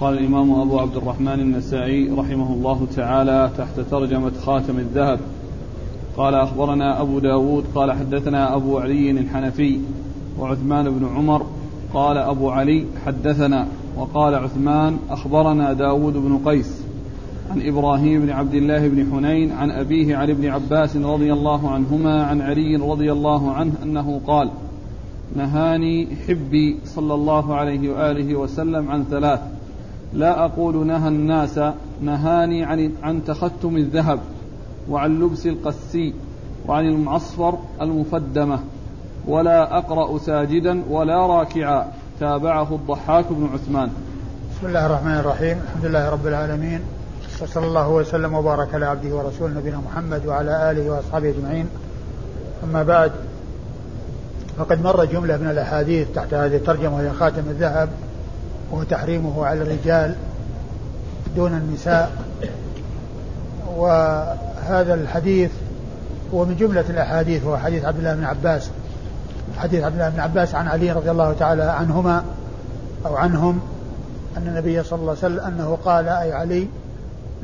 قال الإمام أبو عبد الرحمن النسائي رحمه الله تعالى تحت ترجمة خاتم الذهب. قال أخبرنا أبو داود قال حدثنا أبو علي الحنفي وعثمان بن عمر قال أبو علي حدثنا وقال عثمان أخبرنا داود بن قيس عن إبراهيم بن عبد الله بن حنين عن أبيه عن ابن عباس رضي الله عنهما عن علي رضي الله عنه أنه قال نهاني حبي صلى الله عليه وآله وسلم عن ثلاث. لا أقول نهى الناس نهاني عن عن تختم الذهب وعن لبس القسي وعن المعصفر المفدمة ولا أقرأ ساجدا ولا راكعا تابعه الضحاك بن عثمان. بسم الله الرحمن الرحيم الحمد لله رب العالمين وصلى الله وسلم وبارك على عبده ورسوله نبينا محمد وعلى آله وأصحابه أجمعين. أما بعد فقد مر جملة من الأحاديث تحت هذه الترجمة وهي خاتم الذهب. وتحريمه على الرجال دون النساء. وهذا الحديث هو من جملة الأحاديث هو حديث عبد الله بن عباس. حديث عبد الله بن عباس عن علي رضي الله تعالى عنهما أو عنهم أن النبي صلى الله عليه وسلم أنه قال أي علي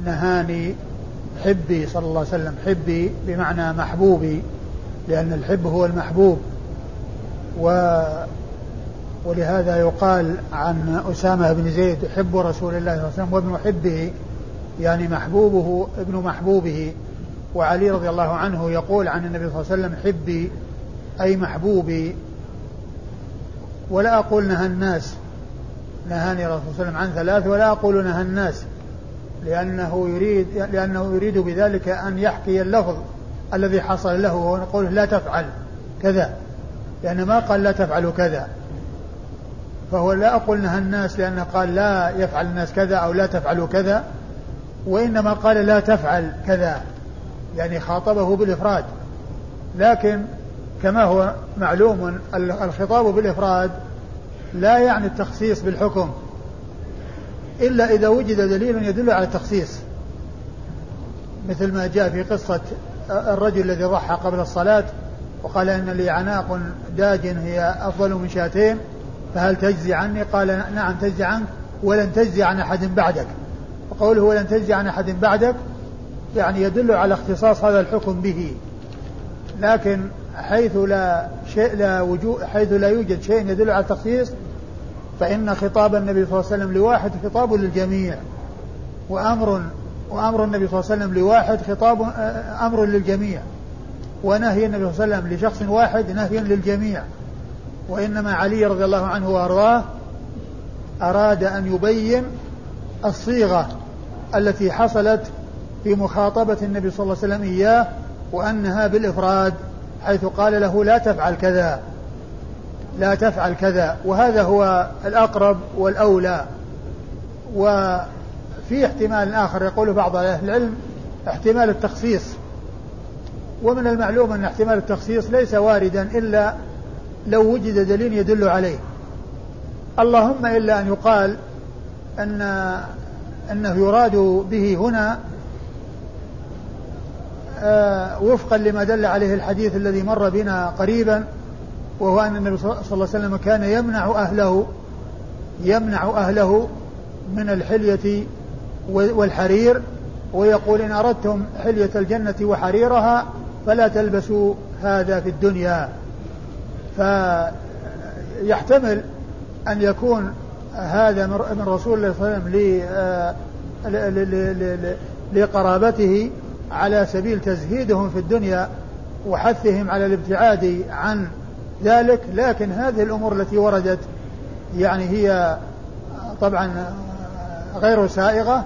نهاني حبي صلى الله عليه وسلم حبي بمعنى محبوبي لأن الحب هو المحبوب. و ولهذا يقال عن أسامة بن زيد حب رسول الله صلى الله عليه وسلم وابن حبه يعني محبوبه ابن محبوبه. وعلي رضي الله عنه يقول عن النبي صلى الله عليه وسلم حبي أي محبوبي. ولا أقول نهى الناس نهاني الرسول صلى الله عليه وسلم عن ثلاث ولا أقول نهى الناس لأنه يريد لأنه يريد بذلك أن يحكي اللفظ الذي حصل له وهو لا تفعل كذا. لأن ما قال لا تفعل كذا. فهو لا أقول نهى الناس لأنه قال لا يفعل الناس كذا أو لا تفعلوا كذا وإنما قال لا تفعل كذا يعني خاطبه بالإفراد. لكن كما هو معلوم الخطاب بالإفراد لا يعني التخصيص بالحكم إلا إذا وجد دليل يدل على التخصيص. مثل ما جاء في قصة الرجل الذي ضحى قبل الصلاة وقال إن لي عناق داج هي أفضل من شاتين فهل تجزي عني؟ قال نعم تجزي عنك ولن تجزي عن أحد بعدك. وقوله ولن تجزي عن أحد بعدك يعني يدل على اختصاص هذا الحكم به. لكن حيث لا شيء لا وجود حيث لا يوجد شيء يدل على التخصيص فإن خطاب النبي صلى الله عليه وسلم لواحد خطاب للجميع. وأمر وأمر النبي صلى الله عليه وسلم لواحد خطاب أمر للجميع. ونهي النبي صلى الله عليه وسلم لشخص واحد نهي للجميع. وإنما علي رضي الله عنه وأرضاه أراد أن يبين الصيغة التي حصلت في مخاطبة النبي صلى الله عليه وسلم إياه وأنها بالإفراد حيث قال له لا تفعل كذا لا تفعل كذا وهذا هو الأقرب والأولى. وفي احتمال آخر يقول بعض أهل العلم احتمال التخصيص. ومن المعلوم أن احتمال التخصيص ليس واردا إلا لو وجد دليل يدل عليه. اللهم إلا أن يقال أن أنه يراد به هنا آه، وفقا لما دل عليه الحديث الذي مر بنا قريبا وهو أن النبي صلى الله عليه وسلم كان يمنع أهله يمنع أهله من الحلية والحرير ويقول إن أردتم حلية الجنة وحريرها فلا تلبسوا هذا في الدنيا. فيحتمل أن يكون هذا من رسول الله صلى الله عليه وسلم لقرابته على سبيل تزهيدهم في الدنيا وحثهم على الابتعاد عن ذلك. لكن هذه الأمور التي وردت يعني هي طبعا غير سائغة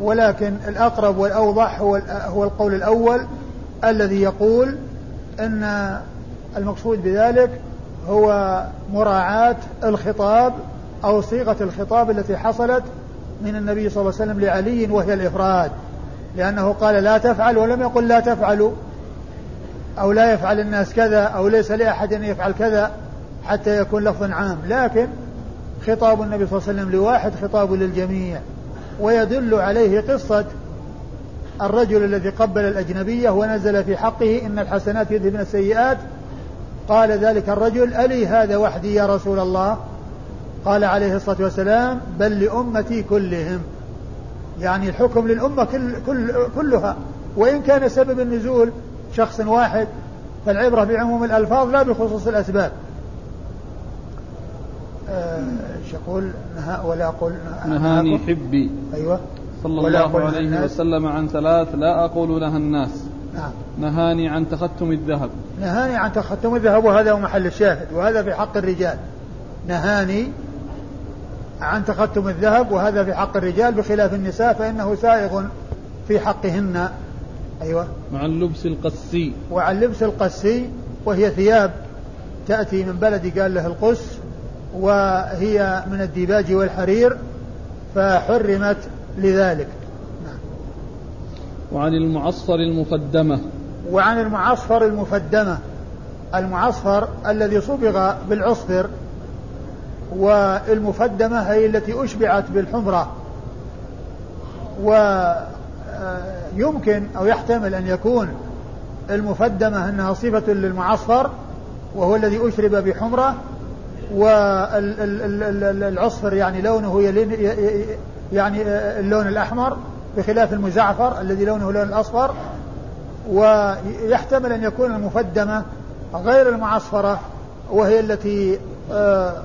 ولكن الأقرب والأوضح هو هو القول الأول الذي يقول أن المقصود بذلك هو مراعاة الخطاب أو صيغة الخطاب التي حصلت من النبي صلى الله عليه وسلم لعلي وهي الإفراد. لأنه قال لا تفعل ولم يقل لا تفعلوا. أو لا يفعل الناس كذا أو ليس لأحد أن يفعل كذا حتى يكون لفظ عام. لكن خطاب النبي صلى الله عليه وسلم لواحد خطاب للجميع. ويدل عليه قصة الرجل الذي قبل الأجنبية ونزل في حقه إن الحسنات يذهبن السيئات قال ذلك الرجل ألي هذا وحدي يا رسول الله؟ قال عليه الصلاة والسلام بل لأمتي كلهم. يعني الحكم للأمة كل كل كلها. وإن كان سبب النزول شخص واحد فالعبرة بعموم الألفاظ لا بخصوص الأسباب. إيش يقول؟ ولا أقول؟ نهاني حبي. أيوه. صلى الله عليه وسلم عن ثلاث لا أقول لها الناس. نعم. نهاني عن تختم الذهب. نهاني عن تختم الذهب وهذا هو محل الشاهد وهذا في حق الرجال. نهاني عن تختم الذهب وهذا في حق الرجال بخلاف النساء فإنه سائغ في حقهن. أيوة. وعن لبس القسي. وعن لبس القسي وهي ثياب تأتي من بلد قال له القس وهي من الديباج والحرير فحرمت لذلك. نعم. وعن المعصفر المفدمة وعن المعصفر المفدمة المعصفر الذي صبغ بالعصفر والمفدمة هي التي أشبعت بالحمرة. ويمكن أو يحتمل أن يكون المفدمة أنها صفة للمعصفر وهو الذي أشرب بحمرة والعصفر يعني لونه يعني اللون الأحمر بخلاف المزعفر الذي لونه لون الأصفر. ويحتمل أن يكون المفدمة غير المعصفرة وهي التي آه،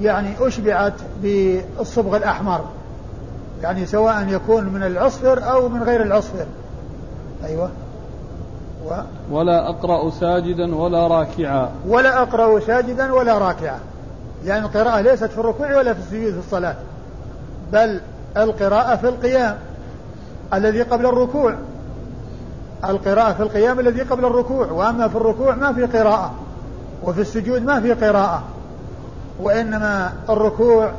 يعني أشبعت بالصبغ الأحمر. يعني سواء يكون من العصفر أو من غير العصفر. أيوة. و ولا أقرأ ساجدا ولا راكعا. ولا أقرأ ساجدا ولا راكعا. يعني القراءة ليست في الركوع ولا في السجود في الصلاة بل القراءة في القيام الذي قبل الركوع. القراءة في القيام الذي قبل الركوع وأما في الركوع ما في قراءة وفي السجود ما في قراءة وإنما الركوع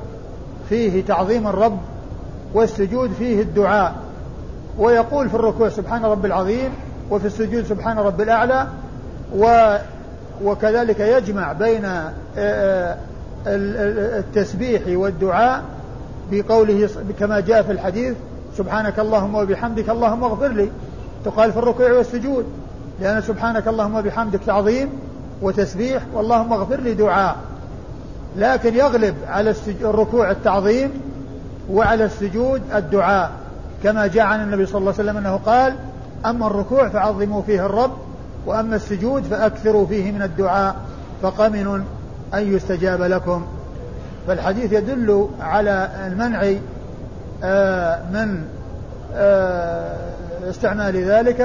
فيه تعظيم الرب والسجود فيه الدعاء. ويقول في الركوع سبحان رب العظيم وفي السجود سبحان رب الأعلى و وكذلك يجمع بين التسبيح والدعاء بقوله كما جاء في الحديث سبحانك اللهم وبحمدك اللهم اغفر لي. تقال في الركوع والسجود. لأن سبحانك اللهم وبحمدك تعظيم وتسبيح واللهم اغفر لي دعاء. لكن يغلب على الركوع التعظيم وعلى السجود الدعاء. كما جاء عن النبي صلى الله عليه وسلم أنه قال أما الركوع فعظموا فيه الرب وأما السجود فأكثروا فيه من الدعاء. فقمن أن يستجاب لكم. فالحديث يدل على المنع آه، من آه، استعمال ذلك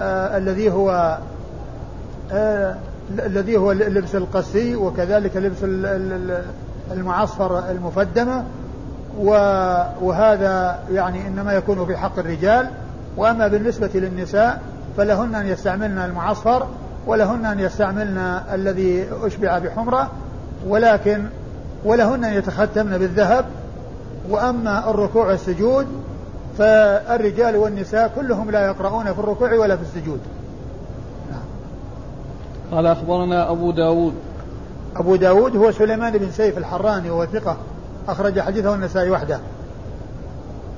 آه، الذي هو الذي هو لبس القسي وكذلك لبس المعصفر المفدمة وهذا يعني إنما يكون في حق الرجال. وأما بالنسبة للنساء فلهن أن يستعملن المعصفر ولهن أن يستعملن الذي أشبع بحمرة ولكن ولهن أن يتختمن بالذهب. وأما الركوع والسجود فالرجال والنساء كلهم لا يقرؤون في الركوع ولا في السجود. قال أخبرنا أبو داود. أبو داود هو سليمان بن سيف الحراني وهو ثقة أخرج حديثه النسائي وحده.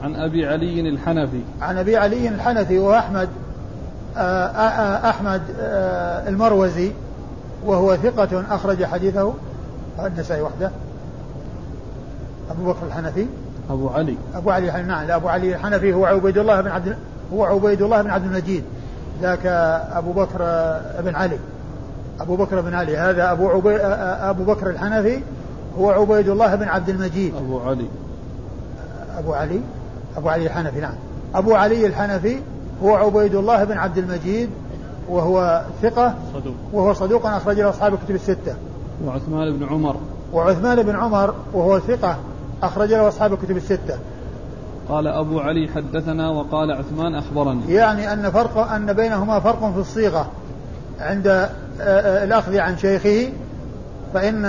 عن أبي علي الحنفي. عن أبي علي الحنفي وأحمد آه، آه، آه، أحمد المروزي وهو ثقة أخرج حديثه النسائي وحده. أبو بكر الحنفي. أبو علي. أبو علي نعم أبو علي الحنفي هو عبيد الله بن عبد هو عبيد الله بن عبد المجيد. ذاك أبو بكر بن علي. أبو بكر بن علي هذا أبو عبي أبو بكر الحنفي هو عبيد الله بن عبد المجيد. أبو علي. أبو علي أبو علي الحنفي نعم. أبو علي الحنفي هو عبيد الله بن عبد المجيد وهو ثقة صدوق. وهو صدوق أخرج له أصحاب الكتب الستة. وعثمان بن عمر. وعثمان بن عمر وهو ثقة. أخرج له أصحاب الكتب الستة. قال أبو علي حدثنا وقال عثمان أخبرني. يعني أن فرق أن بينهما فرق في الصيغة عند آه، آه، الأخذ عن شيخه فإن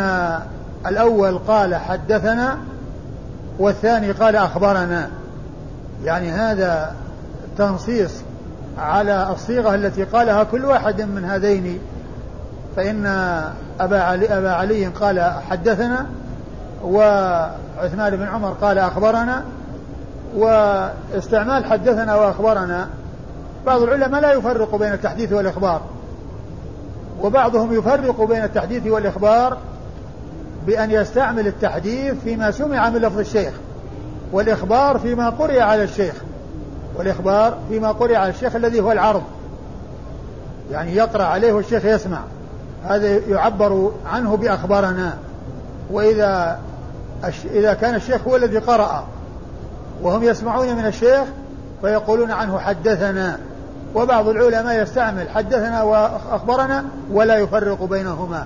الأول قال حدثنا والثاني قال أخبرنا. يعني هذا تنصيص على الصيغة التي قالها كل واحد من هذين. فإن أبا علي, أبا علي قال حدثنا وعثمان بن عمر قال أخبرنا واستعمال حدثنا وأخبرنا. بعض العلماء لا يفرق بين التحديث والإخبار. وبعضهم يفرق بين التحديث والإخبار بأن يستعمل التحديث فيما سمع من لفظ الشيخ والإخبار فيما قرئ على الشيخ والإخبار فيما قرئ على الشيخ الذي هو العرض. يعني يقرأ عليه والشيخ يسمع. هذا يعبر عنه بأخبارنا. وإذا إذا كان الشيخ هو الذي قرأ وهم يسمعون من الشيخ فيقولون عنه حدثنا. وبعض العلماء يستعمل حدثنا وأخبرنا ولا يفرق بينهما.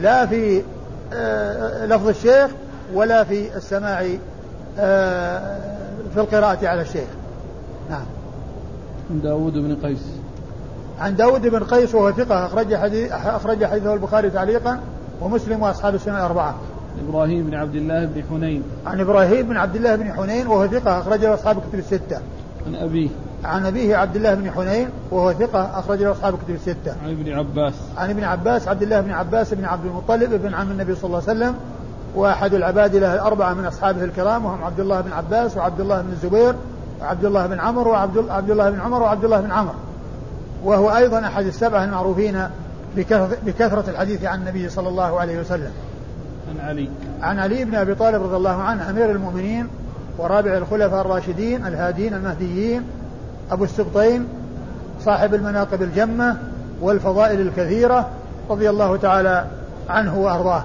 لا في آه، لفظ الشيخ ولا في السماع آه، في القراءة على الشيخ. نعم. عن داود بن قيس. عن داود بن قيس وهو ثقة أخرج حديث أخرج حديثه البخاري تعليقا ومسلم وأصحاب السنة الأربعة. إبراهيم بن عبد الله بن حنين. عن إبراهيم بن عبد الله بن حنين وهو ثقة أخرجه أصحاب الكتب الستة. عن أبيه. عن أبيه عبد الله بن حنين وهو ثقة أخرج له أصحاب الكتب الستة. عن ابن عباس. عن ابن عباس عبد الله بن عباس بن عبد المطلب بن عم النبي صلى الله عليه وسلم وأحد العبادلة الأربعة من أصحابه الكرام وهم عبد الله بن عباس وعبد الله بن الزبير وعبد الله بن عمر وعبد عبد الله بن عمر وعبد الله بن عمر وهو أيضا أحد السبعة المعروفين بكثرة الحديث عن النبي صلى الله عليه وسلم عن علي. عن علي بن أبي طالب رضي الله عنه أمير المؤمنين ورابع الخلفاء الراشدين الهادين المهديين أبو السبطين صاحب المناقب الجمة والفضائل الكثيرة رضي الله تعالى عنه وأرضاه.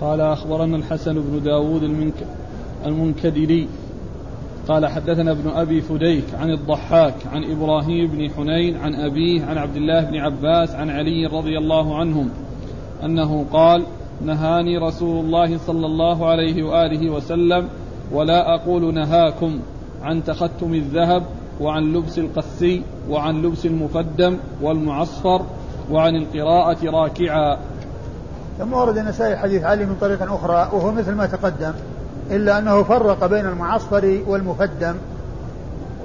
قال أخبرنا الحسن بن داود المنك المنكدري. قال حدثنا ابن أبي فديك عن الضحاك عن إبراهيم بن حنين عن أبيه عن عبد الله بن عباس عن علي رضي الله عنهم أنه قال نهاني رسول الله صلى الله عليه وآله وسلم ولا أقول نهاكم عن تختم الذهب وعن لبس القسي وعن لبس المفدم والمعصفر وعن القراءة راكعا. ثم ورد النسائي حديث علي من طريق أخرى وهو مثل ما تقدم إلا أنه فرق بين المعصفر والمفدم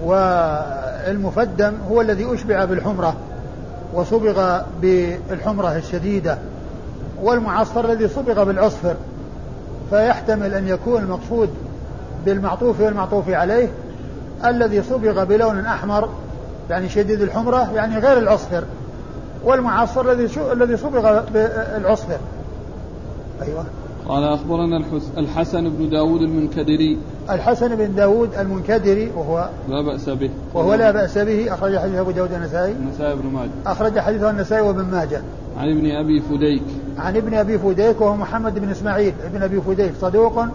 والمفدم هو الذي أشبع بالحمرة وصبغ بالحمرة الشديدة. والمعصفر الذي صبغ بالعصفر فيحتمل أن يكون المقصود بالمعطوف والمعطوف عليه الذي صبغ بلون أحمر يعني شديد الحمرة يعني غير العصفر والمعصفر الذي الذي صبغ بالعصفر. أيوه. قال أخبرنا الحسن بن داود المنكدري. الحسن بن داود المنكدري وهو لا بأس به. وهو لا بأس به أخرج حديث أبو داود النسائي النسائي بن ماجه. أخرج حديثه النسائي وابن ماجه. عن ابن أبي فديك. عن ابن أبي فديك وهو محمد بن إسماعيل ابن أبي فديك صدوق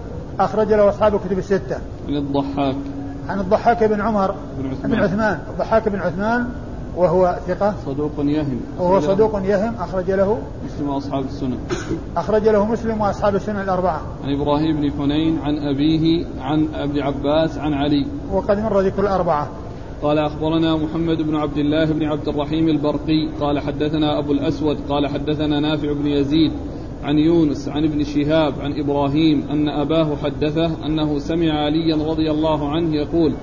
أخرج له أصحاب الكتب الستة. عن الضحاك. عن الضحاك بن عمر بن عثمان, بن عثمان الضحاك بن عثمان وهو ثقة. صدوق يهم. وهو صدوق يهم أخرج له مسلم وأصحاب السنن. أخرج له مسلم وأصحاب السنن الأربعة. عن إبراهيم بن حنين عن أبيه عن ابن عباس عن علي. وقد مر ذكر الأربعة. قال أخبرنا محمد بن عبد الله بن عبد الرحيم البرقي قال حدثنا أبو الأسود قال حدثنا نافع بن يزيد عن يونس عن ابن شهاب عن إبراهيم أن أباه حدثه أنه سمع عليا رضي الله عنه يقول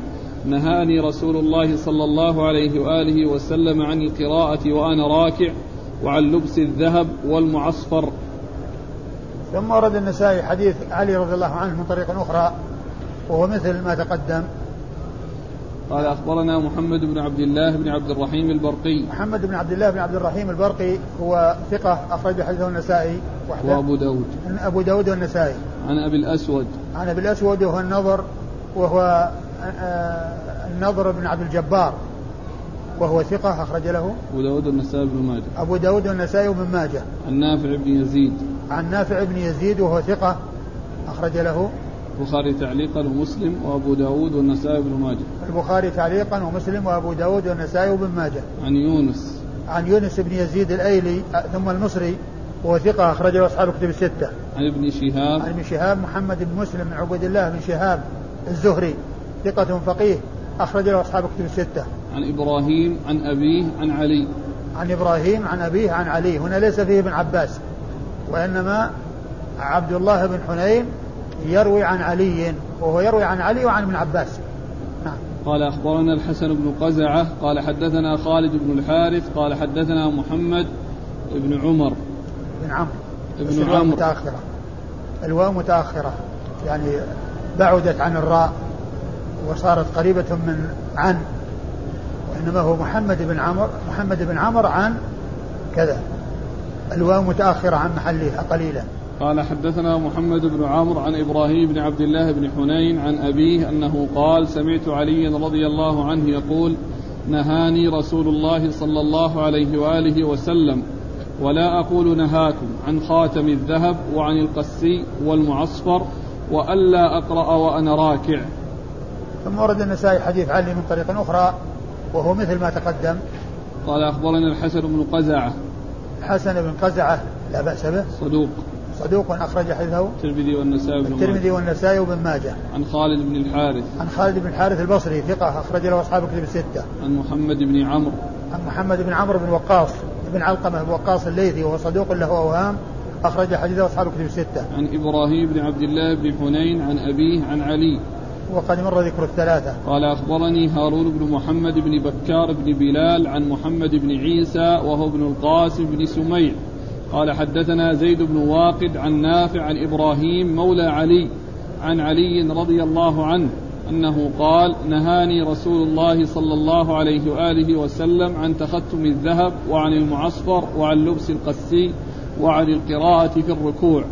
نهاني رسول الله صلى الله عليه وآله وسلم عن القراءة وأنا راكع وعن لبس الذهب والمعصفر. ثم ورد النسائي حديث علي رضي الله عنه من طريق أخرى وهو مثل ما تقدم. قال أخبرنا محمد بن عبد الله بن عبد الرحيم البرقي. محمد بن عبد الله بن عبد الرحيم البرقي هو ثقة أخرج حديثه النسائي وحده. وأبو داود. أبو داود والنسائي. عن أبي الأسود. عن أبي الأسود وهو النظر وهو آه، النضر بن عبد الجبار وهو ثقة أخرج له. أبو داود والنسائي بن ماجه. أبو داود والنسائي بن ماجه. عن نافع بن يزيد. عن نافع بن يزيد وهو ثقة أخرج له. البخاري تعليقا ومسلم وأبو داود والنسائي بن ماجه البخاري تعليقا ومسلم وأبو داود والنسائي بن ماجه عن يونس عن يونس بن يزيد الأيلي ثم المصري وهو ثقة أخرجه أصحاب الكتب الستة. عن ابن شهاب عن ابن شهاب محمد بن مسلم بن عبد الله بن شهاب الزهري ثقة فقيه أخرج له أصحاب الكتب الستة. عن إبراهيم عن أبيه عن علي. عن إبراهيم عن أبيه عن علي هنا ليس فيه ابن عباس وإنما عبد الله بن حنين يروي عن علي وهو يروي عن علي وعن ابن عباس. نعم. قال أخبرنا الحسن بن قزعة قال حدثنا خالد بن الحارث قال حدثنا محمد بن عمر. بن عمرو. ابن عمرو متأخرة. الواو متأخرة. يعني بعدت عن الراء وصارت قريبة من عن. وإنما هو محمد بن عمر محمد بن عمر عن كذا. الواو متأخرة عن محلها قليلا. قال حدثنا محمد بن عمرو عن إبراهيم بن عبد الله بن حنين عن أبيه أنه قال سمعت علي رضي الله عنه يقول نهاني رسول الله صلى الله عليه وآله وسلم ولا أقول نهاكم عن خاتم الذهب وعن القسي والمعصفر وألا أقرأ وأنا راكع. ثم ورد النسائي حديث علي من طريق أخرى وهو مثل ما تقدم. قال أخبرنا الحسن بن قزعة. الحسن بن قزعة لا بأس به. صدوق. صدوق أخرج حديثه. الترمذي والنسائي بن الترمذي والنسائي وابن ماجه. عن خالد بن الحارث. عن خالد بن الحارث البصري ثقة أخرج له أصحاب الكتب الستة. عن محمد بن عمرو. عن محمد بن عمرو بن وقاص. بن علقمة بن وقاص الليثي وهو صدوق له أوهام أخرج حديثه أصحاب الكتب الستة. عن إبراهيم بن عبد الله بن حنين عن أبيه عن علي. وقد مر ذكر الثلاثة. قال أخبرني هارون بن محمد بن بكار بن بلال عن محمد بن عيسى وهو ابن القاسم بن سميع. قال حدثنا زيد بن واقد عن نافع عن إبراهيم مولى علي عن علي رضي الله عنه أنه قال نهاني رسول الله صلى الله عليه وآله وسلم عن تختم الذهب وعن المعصفر وعن لبس القسي وعن القراءة في الركوع.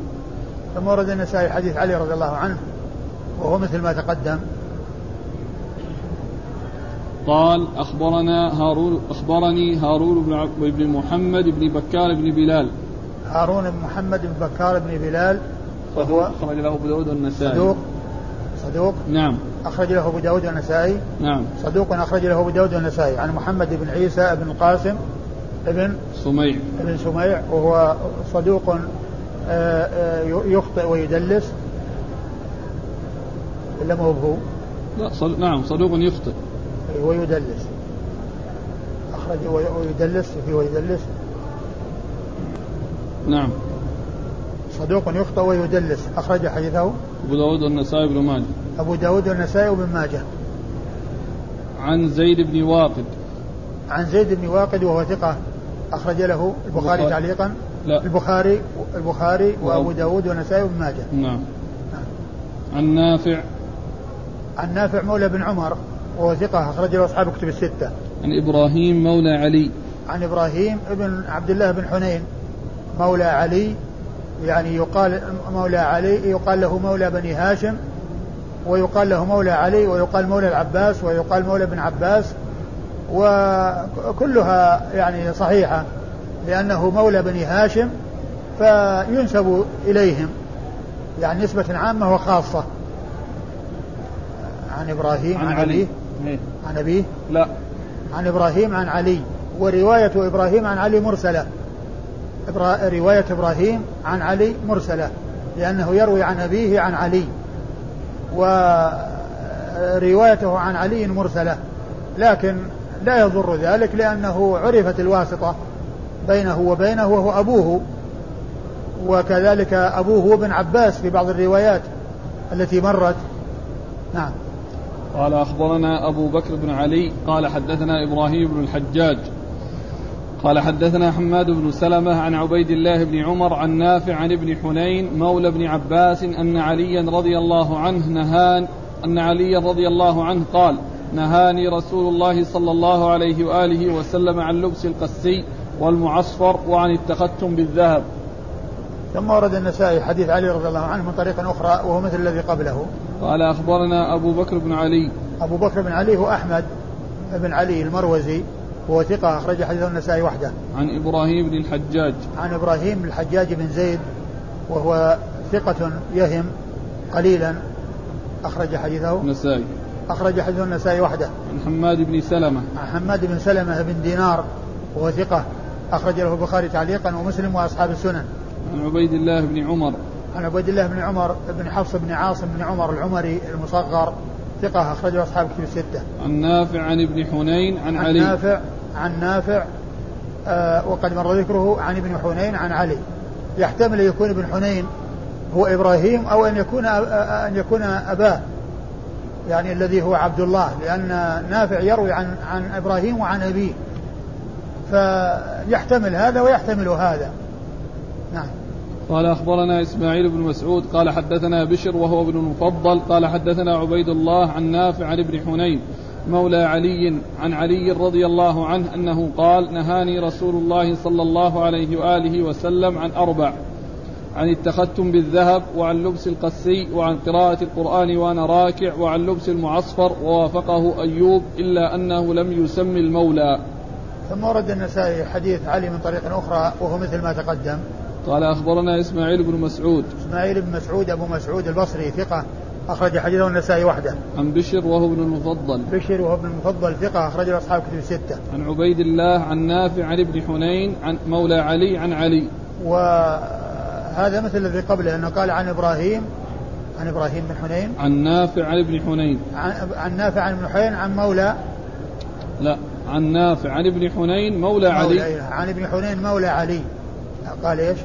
ثم ورد النسائي حديث علي رضي الله عنه وهو مثل ما تقدم قال أخبرنا هارون أخبرني هارون بن, بن محمد بن بكار بن بلال هارون بن محمد بن بكار بن بلال وهو أخرج له أبو داود والنسائي. صدوق. صدوق. نعم. أخرج له أبو داود والنسائي. نعم. صدوق أخرج له أبو داود والنسائي. عن محمد بن عيسى بن القاسم ابن سميع. ابن سميع وهو صدوق آه، آه، يخطئ ويدلس. إلا ما هو لا صد... نعم صدوق يخطئ. ويدلس. أخرج ويدلس في ويدلس. نعم. صدوق يخطئ ويدلس. أخرج حديثه. أبو داود والنسائي بن ماجه. أبو داود والنسائي وابن ماجه. عن زيد بن واقد. عن زيد بن واقد وهو ثقة. أخرج له البخاري تعليقا. لا. البخاري البخاري وأبو داود والنسائي وابن ماجه. نعم. نعم. عن نافع. عن نافع مولى بن عمر وهو ثقة. أخرج له أصحاب كتب الستة. عن إبراهيم مولى علي. عن إبراهيم ابن عبد الله بن حنين. مولى علي يعني يقال مولى علي يقال له مولى بني هاشم ويقال له مولى علي ويقال مولى العباس ويقال مولى بن عباس وكلها يعني صحيحة لأنه مولى بني هاشم فينسب إليهم يعني نسبة عامة وخاصة. عن إبراهيم عن, عن علي, علي. إيه. عن أبيه؟ لا. عن إبراهيم عن علي. ورواية إبراهيم عن علي مرسلة. رواية إبراهيم عن علي مرسلة لأنه يروي عن أبيه عن علي وروايته عن علي مرسلة لكن لا يضر ذلك لأنه عرفت الواسطة بينه وبينه وهو أبوه وكذلك أبوه ابن عباس في بعض الروايات التي مرت. نعم. قال أخبرنا أبو بكر بن علي قال حدثنا إبراهيم بن الحجاج قال حدثنا حماد بن سلمة عن عبيد الله بن عمر عن نافع عن ابن حنين مولى ابن عباس أن عليا رضي الله عنه نهان أن عليا رضي الله عنه قال نهاني رسول الله صلى الله عليه وآله وسلم عن لبس القسي والمعصفر وعن التختم بالذهب. ثم ورد النسائي حديث علي رضي الله عنه من طريق أخرى وهو مثل الذي قبله. قال أخبرنا أبو بكر بن علي. أبو بكر بن علي هو أحمد بن علي المروزي. وهو ثقة أخرج حديث النسائي وحده. عن إبراهيم بن الحجاج. عن إبراهيم بن الحجاج بن زيد وهو ثقة يهم قليلا أخرج حديثه. النسائي. أخرج حديث النسائي وحده. عن حماد بن سلمة. عن حماد بن سلمة بن دينار وهو ثقة أخرج له البخاري تعليقا ومسلم وأصحاب السنن. عن عبيد الله بن عمر. عن عبيد الله بن عمر بن حفص بن عاصم بن عمر العمري المصغر ثقة أخرجه أصحاب كتب الستة. عن نافع عن ابن حنين عن, عن علي. نافع عن نافع آه وقد مر ذكره عن ابن حنين عن علي. يحتمل أن يكون ابن حنين هو إبراهيم أو أن يكون أن يكون أباه يعني الذي هو عبد الله لأن نافع يروي عن عن إبراهيم وعن أبيه. فيحتمل هذا ويحتمل هذا. نعم. قال أخبرنا إسماعيل بن مسعود قال حدثنا بشر وهو ابن المفضل قال حدثنا عبيد الله عن نافع عن ابن حنين مولى علي عن علي رضي الله عنه أنه قال نهاني رسول الله صلى الله عليه وآله وسلم عن أربع عن اتخذتم بالذهب وعن لبس القسي وعن قراءة القرآن وأنا راكع وعن لبس المعصفر ووافقه أيوب إلا أنه لم يسم المولى. ثم ورد النسائي حديث علي من طريق أخرى وهو مثل ما تقدم. قال أخبرنا إسماعيل بن مسعود. إسماعيل بن مسعود أبو مسعود البصري ثقة. أخرج حديثه النسائي وحده. عن بشر وهو ابن المفضل. بشر وهو ابن المفضل ثقة أخرج أصحاب كتب الستة. عن عبيد الله عن نافع عن ابن حنين عن مولى علي عن علي. وهذا مثل الذي قبله أنه قال عن إبراهيم عن إبراهيم بن حنين. عن نافع عن ابن حنين. عن, عن نافع عن ابن حنين عن مولى لا عن نافع عن ابن حنين مولى, مولى علي. عن ابن حنين مولى علي. قال إيش؟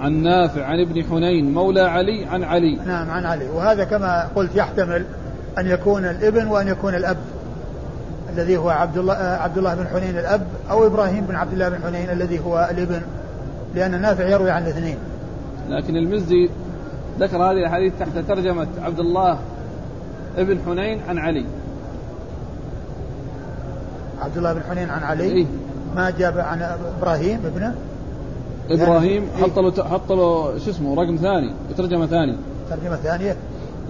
عن نافع عن ابن حنين مولى علي عن علي. نعم عن علي. وهذا كما قلت يحتمل أن يكون الابن وأن يكون الأب الذي هو عبد الله عبد الله بن حنين الأب أو إبراهيم بن عبد الله بن حنين الذي هو الابن لأن نافع يروي عن الاثنين. لكن المزي ذكر هذه الأحاديث تحت ترجمة عبد الله ابن حنين عن علي. عبد الله بن حنين عن علي. إيه؟ ما جاب عن إبراهيم ابنه؟ إبراهيم حط له حط له شو اسمه رقم ثاني ترجمة ثانية. ترجمة ثانية؟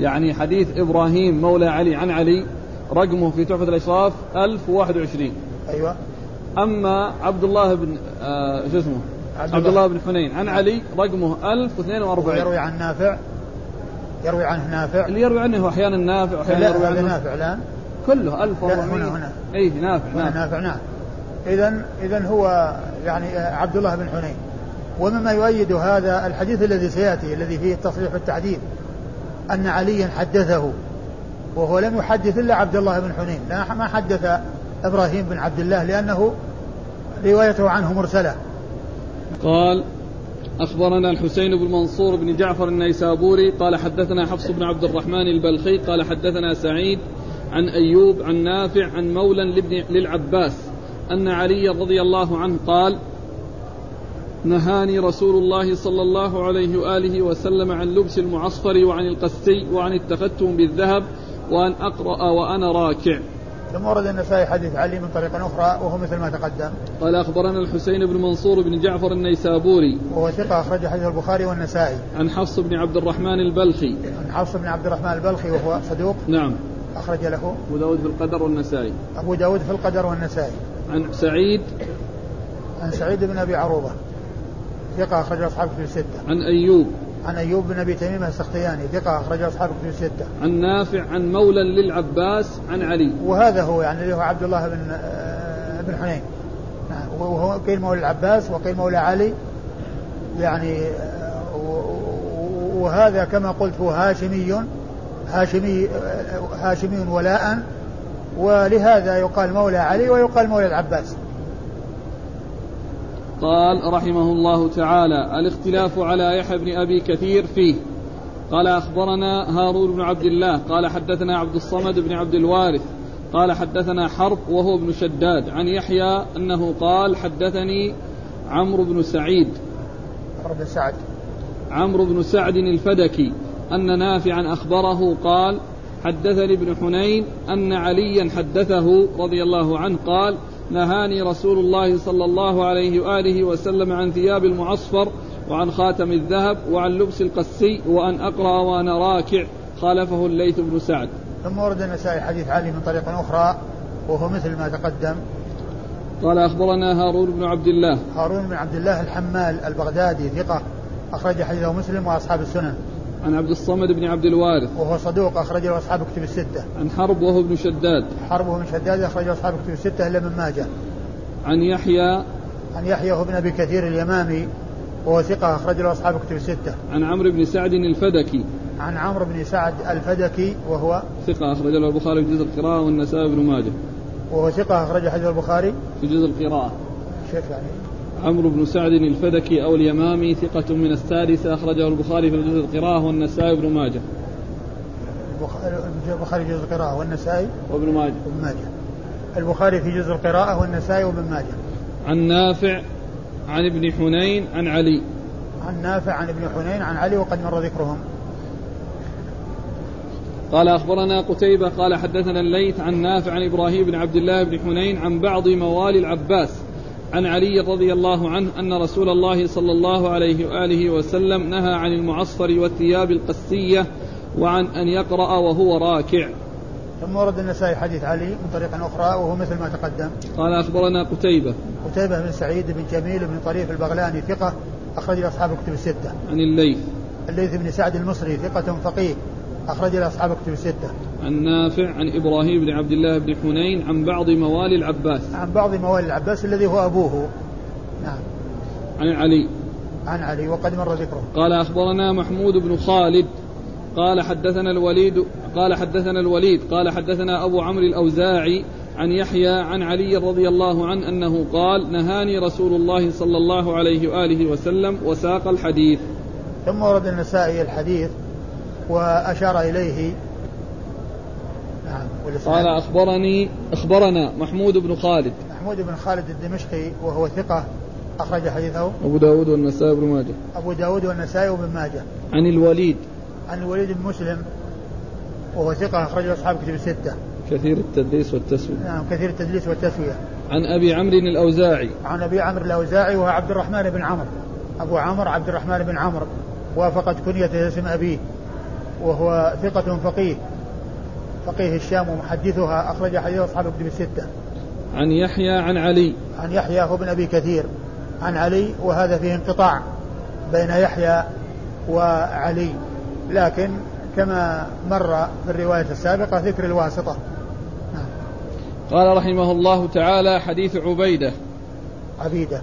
يعني حديث إبراهيم مولى علي عن علي رقمه في تحفة الأشراف 1021 أيوه. أما عبد الله بن آه شو اسمه؟ عبد, عبد الله. بن حنين عن علي رقمه 1042 يروي عن نافع؟ يروي عنه نافع؟ اللي يروي عنه هو أحيانا نافع واحيانا يروي عنه نافع الآن. كله 1400 هنا هنا. اي نافع نافع. نافع نعم اذا اذا هو يعني عبد الله بن حنين. ومما يؤيد هذا الحديث الذي سيأتي الذي فيه التصريح بالتحديد أن عليا حدثه وهو لم يحدث إلا عبد الله بن حنين لا ما حدث إبراهيم بن عبد الله لأنه روايته عنه مرسلة. قال أخبرنا الحسين بن منصور بن جعفر النيسابوري قال حدثنا حفص بن عبد الرحمن البلخي قال حدثنا سعيد عن أيوب عن نافع عن مولى للعباس أن علي رضي الله عنه قال نهاني رسول الله صلى الله عليه وآله وسلم عن لبس المعصفر وعن القسي وعن التختم بالذهب وأن أقرأ وأنا راكع. ثم ورد النسائي حديث علي من طريق أخرى وهو مثل ما تقدم. قال أخبرنا الحسين بن منصور بن جعفر النيسابوري. وهو ثقة أخرج حديث البخاري والنسائي. عن حفص بن عبد الرحمن البلخي. عن حفص بن عبد الرحمن البلخي وهو صدوق. نعم. أخرج له. أبو داود في القدر والنسائي. أبو داود في القدر والنسائي. عن سعيد. عن سعيد بن أبي عروبة. ثقة أخرج أصحاب كتب الستة. عن أيوب عن أيوب بن أبي تميم السختياني ثقة أخرج أصحاب كتب الستة. عن نافع عن مولى للعباس عن علي. وهذا هو يعني اللي هو عبد الله بن آه، بن حنين. نعم وهو قيل مولى العباس وقيل مولى علي يعني آه، وهذا كما قلت هو هاشمي هاشمي آه، هاشمي ولاء ولهذا يقال مولى علي ويقال مولى العباس قال رحمه الله تعالى الاختلاف على يحيى بن أبي كثير فيه. قال أخبرنا هارون بن عبد الله. قال حدثنا عبد الصمد بن عبد الوارث. قال حدثنا حرب وهو ابن شداد. عن يحيى أنه قال حدثني عمرو بن سعيد. عمرو بن سعد. عمرو بن سعد الفدكي. أن نافعا أخبره قال حدثني ابن حنين أن عليا حدثه رضي الله عنه قال نهاني رسول الله صلى الله عليه وآله وسلم عن ثياب المعصفر وعن خاتم الذهب وعن لبس القسي وأن أقرأ وأنا راكع خالفه الليث بن سعد. ثم ورد النسائي حديث علي من طريق أخرى وهو مثل ما تقدم. قال أخبرنا هارون بن عبد الله. هارون بن عبد الله الحمال البغدادي ثقة أخرج حديثه مسلم وأصحاب السنن. عن عبد الصمد بن عبد الوارث. وهو صدوق أخرج له أصحاب كتب الستة. عن حرب وهو ابن شداد. حرب وهو ابن شداد أخرج له أصحاب كتب الستة إلا من ماجه. عن يحيى. عن يحيى ابن أبي كثير اليمامي وهو ثقة أخرج له أصحاب كتب الستة. عن عمرو بن سعد الفدكي. عن عمرو بن سعد الفدكي وهو ثقة أخرج له البخاري في جزء القراءة والنسائي بن ماجه. وهو ثقة أخرج حديث البخاري. في جزء القراءة. شيخ يعني عمرو بن سعد الفدكي أو اليمامي ثقة من السادسة أخرجه البخاري في جزء القراءة والنسائي بن ماجه. البخاري في جزء القراءة والنسائي؟ وابن ماجه. وابن ماجه. البخاري في جزء القراءة والنسائي وابن ماجه. عن نافع عن ابن حنين عن علي. عن نافع عن ابن حنين عن علي وقد مر ذكرهم. قال أخبرنا قتيبة قال حدثنا الليث عن نافع عن إبراهيم بن عبد الله بن حنين عن بعض موالي العباس. عن علي رضي الله عنه أن رسول الله صلى الله عليه وآله وسلم نهى عن المعصفر والثياب القسية وعن أن يقرأ وهو راكع. ثم ورد النسائي حديث علي من طريق أخرى وهو مثل ما تقدم. قال أخبرنا قتيبة. قتيبة بن سعيد بن جميل بن طريف البغلاني ثقة أخرج أصحاب كتب الستة. عن الليث. الليث بن سعد المصري ثقة فقيه أخرج أصحاب كتب الستة. عن نافع عن إبراهيم بن عبد الله بن حنين عن بعض موالي العباس. عن بعض موالي العباس الذي هو أبوه. نعم. عن علي. عن علي وقد مر ذكره. قال أخبرنا محمود بن خالد. قال حدثنا الوليد قال حدثنا الوليد قال حدثنا أبو عمرو الأوزاعي عن يحيى عن علي رضي الله عنه أنه قال نهاني رسول الله صلى الله عليه وآله وسلم وساق الحديث. ثم ورد النسائي الحديث وأشار إليه نعم. قال أخبرني أخبرنا محمود بن خالد. محمود بن خالد الدمشقي وهو ثقة أخرج حديثه. أبو داود والنسائي بن ماجه. أبو داود والنسائي وابن ماجه. عن الوليد. عن الوليد بن مسلم وهو ثقة أخرج أصحاب كتب الستة. كثير التدليس والتسوية. نعم كثير التدليس والتسوية. عن أبي عمرو الأوزاعي. عن أبي عمرو الأوزاعي وهو عبد الرحمن بن عمرو. أبو عمرو عبد الرحمن بن عمرو. وافقت كنيته اسم أبيه. وهو ثقة فقيه. فقيه الشام ومحدثها أخرج حديث أصحاب الكتب الستة عن يحيى عن علي. عن يحيى هو بن أبي كثير. عن علي وهذا فيه انقطاع بين يحيى وعلي. لكن كما مر في الرواية السابقة ذكر الواسطة. نعم. قال رحمه الله تعالى حديث عبيدة. عبيدة.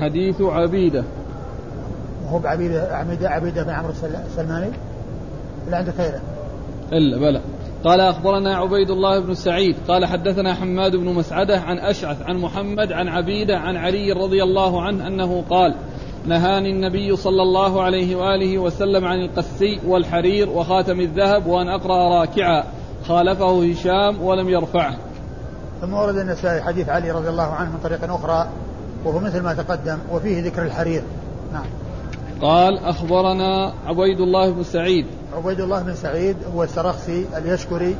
حديث عبيدة. وهو بعبيدة عبيدة عبيدة بن عمرو السلماني ولا عنده خيره إلا بلى. قال أخبرنا عبيد الله بن سعيد قال حدثنا حماد بن مسعدة عن أشعث عن محمد عن عبيدة عن علي رضي الله عنه أنه قال نهاني النبي صلى الله عليه وآله وسلم عن القسي والحرير وخاتم الذهب وأن أقرأ راكعا خالفه هشام ولم يرفعه. ثم ورد النسائي حديث علي رضي الله عنه من طريق أخرى وهو مثل ما تقدم وفيه ذكر الحرير. نعم. قال أخبرنا عبيد الله بن سعيد عبيد الله بن سعيد هو السرخسي اليشكري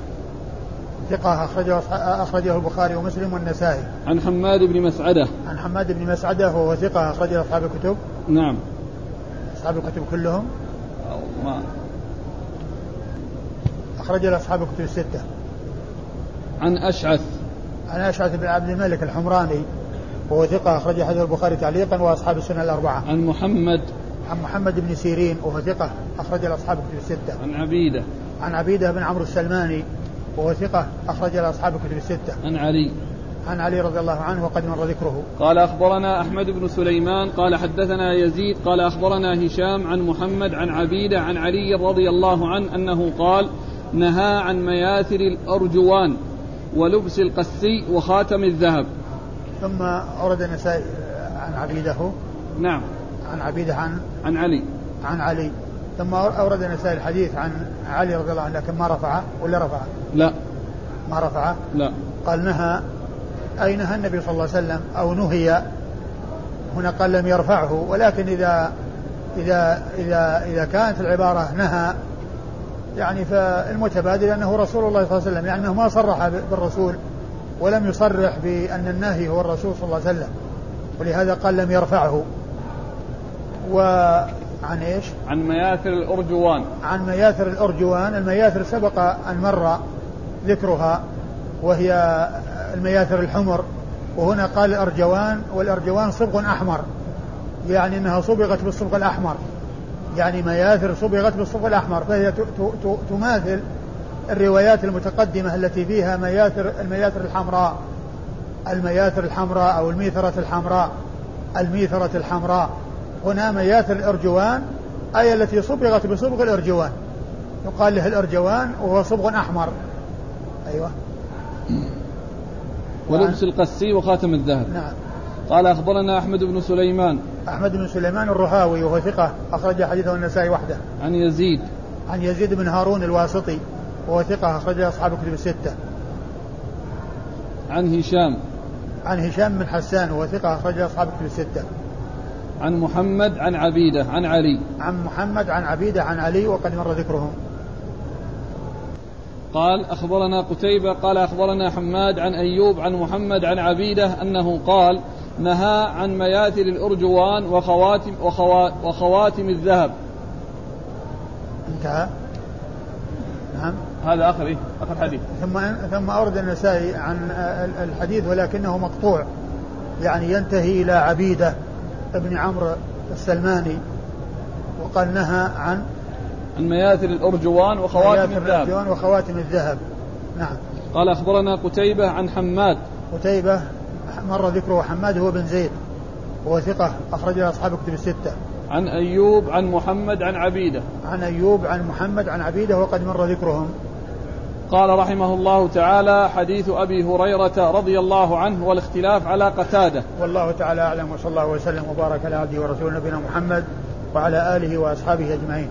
ثقة أخرجه أخرجه البخاري ومسلم والنسائي. عن حماد بن مسعدة. عن حماد بن مسعدة وهو ثقة أخرجه أصحاب الكتب. نعم. أصحاب الكتب كلهم. ما أخرج له أصحاب الكتب الستة. عن أشعث. عن أشعث بن عبد الملك الحمراني وهو ثقة أخرج حديث البخاري تعليقا وأصحاب السنة الأربعة. عن محمد عن محمد بن سيرين وهو ثقة أخرج أصحاب الكتب الستة. عن عبيدة. عن عبيدة بن عمرو السلماني وهو ثقة أخرج أصحاب الكتب الستة. عن علي. عن علي رضي الله عنه وقد مر ذكره. قال أخبرنا أحمد بن سليمان قال حدثنا يزيد قال أخبرنا هشام عن محمد عن عبيدة عن علي رضي الله عنه أنه قال نهى عن مياثر الأرجوان ولبس القسي وخاتم الذهب ثم أورد النسائي عن عبيده نعم عن عبيده عن عن علي. عن علي. ثم أورد النسائي الحديث عن علي رضي الله عنه لكن ما رفعه ولا رفعه؟ لا. ما رفعه؟ لا. قال نهى. أي نهى النبي صلى الله عليه وسلم أو نهي؟ هنا قال لم يرفعه ولكن إذا إذا إذا إذا كانت العبارة نهى يعني فالمتبادل أنه رسول الله صلى الله عليه وسلم يعني أنه ما صرح بالرسول ولم يصرح بأن النهي هو الرسول صلى الله عليه وسلم ولهذا قال لم يرفعه. وعن إيش؟ عن مياثر الأرجوان. عن مياثر الأرجوان. المياثر سبق أن مر ذكرها وهي المياثر الحمر. وهنا قال الأرجوان والأرجوان صبغ أحمر. يعني أنها صبغت بالصبغ الأحمر. يعني مياثر صبغت بالصبغ الأحمر. فهي تماثل الروايات المتقدمة التي فيها مياثر المياثر الحمراء. المياثر الحمراء أو الميثرة الحمراء. الميثرة الحمراء. هنا مياثر الأرجوان أي التي صبغت بصبغ الأرجوان. يقال له الأرجوان وهو صبغ أحمر. أيوه. ولبس القسي وخاتم الذهب. نعم. قال أخبرنا أحمد بن سليمان. أحمد بن سليمان الرهاوي وهو ثقة أخرج حديثه النسائي وحده. عن يزيد. عن يزيد بن هارون الواسطي وهو ثقة أخرج أصحاب الكتب الستة. عن هشام. عن هشام بن حسان وهو ثقة أخرج أصحاب الكتب الستة. عن محمد عن عبيدة عن علي. عن محمد عن عبيدة عن علي وقد مر ذكرهم. قال أخبرنا قتيبة قال أخبرنا حماد عن أيوب عن محمد عن عبيدة أنه قال نهى عن مياتر الأرجوان وخواتم, وخواتم الذهب. انتهى. نعم. هذا آخر إيه؟ آخر حديث. ثم ثم أورد النسائي عن الحديث ولكنه مقطوع. يعني ينتهي إلى عبيدة. ابن عمرو السلماني وقال نهى عن عن مياثر الأرجوان وخواتم الذهب. الأرجوان وخواتم الذهب. نعم. قال أخبرنا قتيبة عن حماد. قتيبة مر ذكره حماد هو بن زيد وهو ثقة أخرج له أصحاب كتب الستة. عن أيوب عن محمد عن عبيدة. عن أيوب عن محمد عن عبيدة وقد مر ذكرهم. قال رحمه الله تعالى حديث أبي هريرة رضي الله عنه والاختلاف على قتادة. والله تعالى أعلم وصلى الله وسلم وبارك على عبده ورسوله نبينا محمد وعلى آله وأصحابه أجمعين.